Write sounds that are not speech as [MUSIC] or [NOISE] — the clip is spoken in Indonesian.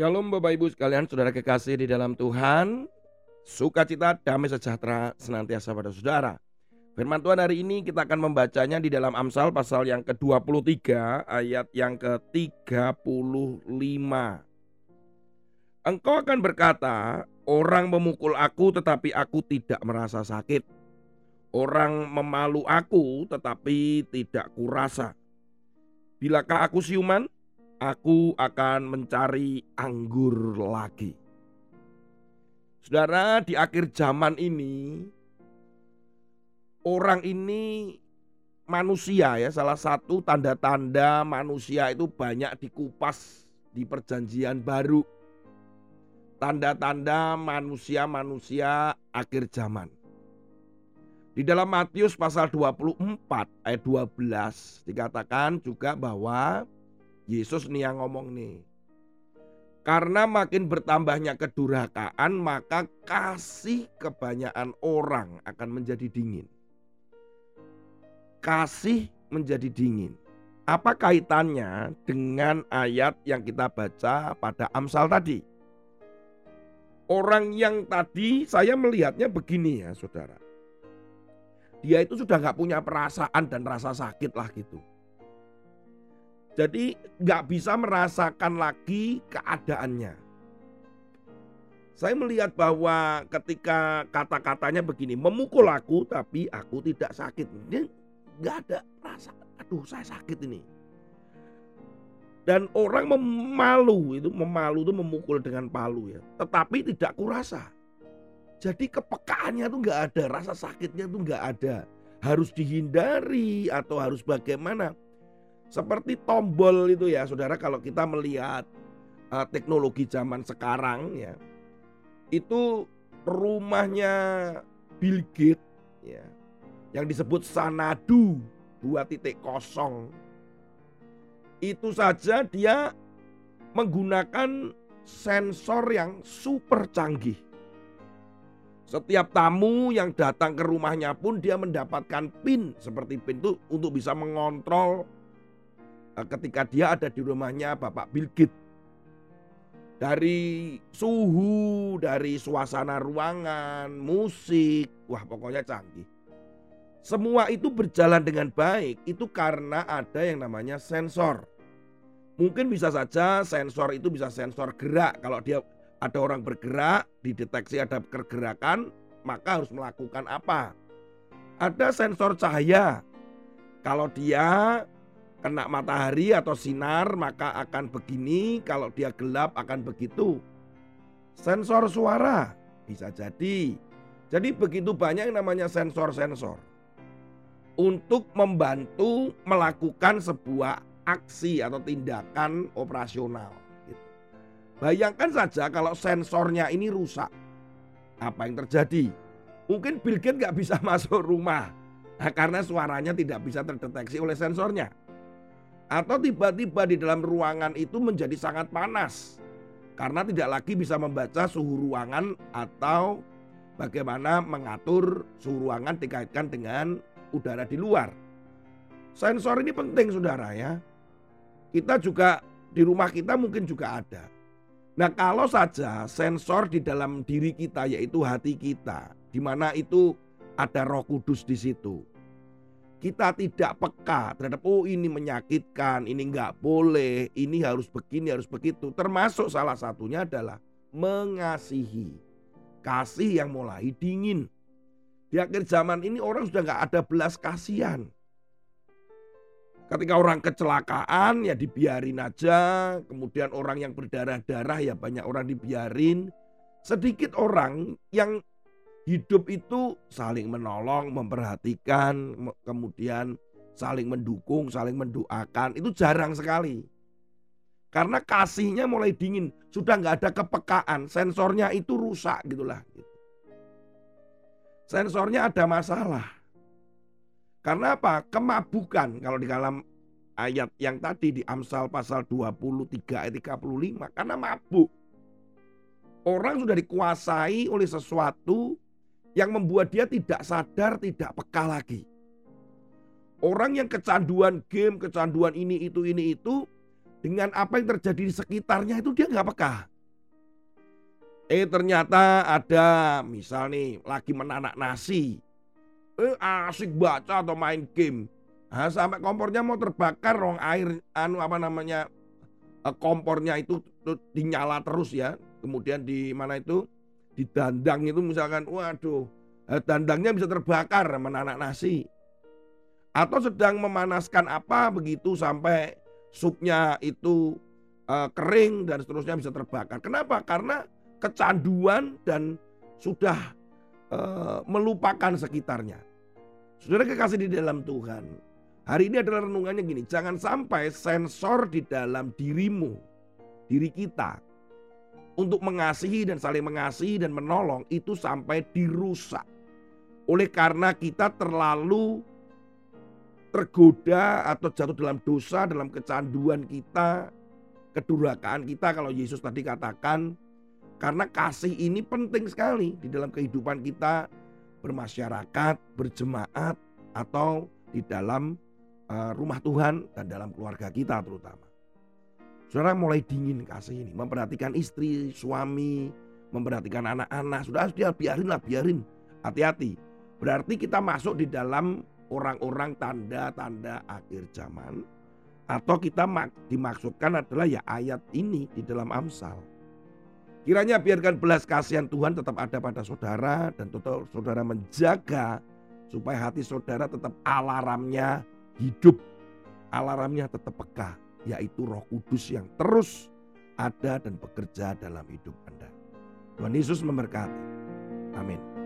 Shalom Bapak Ibu sekalian, saudara kekasih di dalam Tuhan. Sukacita, damai sejahtera senantiasa pada saudara. Firman Tuhan hari ini kita akan membacanya di dalam Amsal pasal yang ke-23 ayat yang ke-35. Engkau akan berkata, orang memukul aku tetapi aku tidak merasa sakit. Orang memalu aku tetapi tidak kurasa. Bilakah aku siuman? Aku akan mencari anggur lagi. Saudara, di akhir zaman ini orang ini manusia ya, salah satu tanda-tanda manusia itu banyak dikupas di perjanjian baru. Tanda-tanda manusia-manusia akhir zaman. Di dalam Matius pasal 24 ayat 12 dikatakan juga bahwa Yesus nih yang ngomong nih. Karena makin bertambahnya kedurhakaan, maka kasih kebanyakan orang akan menjadi dingin. Kasih menjadi dingin. Apa kaitannya dengan ayat yang kita baca pada Amsal tadi? Orang yang tadi saya melihatnya begini ya saudara. Dia itu sudah nggak punya perasaan dan rasa sakit lah gitu. Jadi nggak bisa merasakan lagi keadaannya. Saya melihat bahwa ketika kata-katanya begini, memukul aku tapi aku tidak sakit. Dia nggak ada rasa, aduh saya sakit ini. Dan orang memalu itu memalu itu memukul dengan palu ya, tetapi tidak kurasa. Jadi kepekaannya tuh nggak ada, rasa sakitnya tuh nggak ada. Harus dihindari atau harus bagaimana? Seperti tombol itu ya saudara kalau kita melihat uh, teknologi zaman sekarang ya. Itu rumahnya Bill Gates ya. Yang disebut Sanadu dua titik kosong. Itu saja dia menggunakan sensor yang super canggih. Setiap tamu yang datang ke rumahnya pun dia mendapatkan pin seperti pin itu untuk bisa mengontrol ketika dia ada di rumahnya Bapak Gates. Dari suhu, dari suasana ruangan, musik, wah pokoknya canggih. Semua itu berjalan dengan baik itu karena ada yang namanya sensor. Mungkin bisa saja sensor itu bisa sensor gerak. Kalau dia ada orang bergerak, dideteksi ada pergerakan, maka harus melakukan apa? Ada sensor cahaya. Kalau dia kena matahari atau sinar maka akan begini, kalau dia gelap akan begitu. Sensor suara bisa jadi. Jadi begitu banyak yang namanya sensor-sensor. Untuk membantu melakukan sebuah aksi atau tindakan operasional. Gitu. Bayangkan saja kalau sensornya ini rusak. Apa yang terjadi? Mungkin Bill Gates nggak bisa [LAUGHS] masuk rumah. Nah, karena suaranya tidak bisa terdeteksi oleh sensornya. Atau tiba-tiba di dalam ruangan itu menjadi sangat panas. Karena tidak lagi bisa membaca suhu ruangan atau bagaimana mengatur suhu ruangan dikaitkan dengan udara di luar. Sensor ini penting saudara ya. Kita juga di rumah kita mungkin juga ada. Nah kalau saja sensor di dalam diri kita yaitu hati kita. di mana itu ada roh kudus di situ kita tidak peka terhadap oh ini menyakitkan, ini nggak boleh, ini harus begini, harus begitu. Termasuk salah satunya adalah mengasihi. Kasih yang mulai dingin. Di akhir zaman ini orang sudah nggak ada belas kasihan. Ketika orang kecelakaan ya dibiarin aja, kemudian orang yang berdarah-darah ya banyak orang dibiarin. Sedikit orang yang Hidup itu saling menolong, memperhatikan, kemudian saling mendukung, saling mendoakan. Itu jarang sekali. Karena kasihnya mulai dingin, sudah nggak ada kepekaan, sensornya itu rusak gitulah. Sensornya ada masalah. Karena apa? Kemabukan kalau di dalam ayat yang tadi di Amsal pasal 23 ayat 35 karena mabuk. Orang sudah dikuasai oleh sesuatu yang membuat dia tidak sadar, tidak peka lagi. Orang yang kecanduan game, kecanduan ini, itu, ini, itu, dengan apa yang terjadi di sekitarnya itu dia nggak peka. Eh ternyata ada misal nih lagi menanak nasi. Eh asik baca atau main game. Nah, sampai kompornya mau terbakar rong air anu apa namanya eh, kompornya itu dinyala terus ya. Kemudian di mana itu di dandang itu misalkan waduh eh, dandangnya bisa terbakar menanak nasi. Atau sedang memanaskan apa begitu sampai supnya itu uh, kering dan seterusnya bisa terbakar. Kenapa? Karena kecanduan dan sudah uh, melupakan sekitarnya. Saudara kekasih di dalam Tuhan. Hari ini adalah renungannya gini, jangan sampai sensor di dalam dirimu, diri kita untuk mengasihi dan saling mengasihi dan menolong itu sampai dirusak. Oleh karena kita terlalu tergoda atau jatuh dalam dosa, dalam kecanduan kita, kedurhakaan kita kalau Yesus tadi katakan karena kasih ini penting sekali di dalam kehidupan kita bermasyarakat, berjemaat, atau di dalam uh, rumah Tuhan dan dalam keluarga kita terutama. Saudara mulai dingin kasih ini, memperhatikan istri, suami, memperhatikan anak-anak. Sudah dia biarin lah, biarin. Hati-hati. Berarti kita masuk di dalam orang-orang tanda-tanda akhir zaman. Atau kita dimaksudkan adalah ya ayat ini di dalam Amsal. Kiranya biarkan belas kasihan Tuhan tetap ada pada saudara dan tetap saudara menjaga supaya hati saudara tetap alarmnya hidup. Alarmnya tetap peka, yaitu Roh Kudus yang terus ada dan bekerja dalam hidup Anda. Tuhan Yesus memberkati. Amin.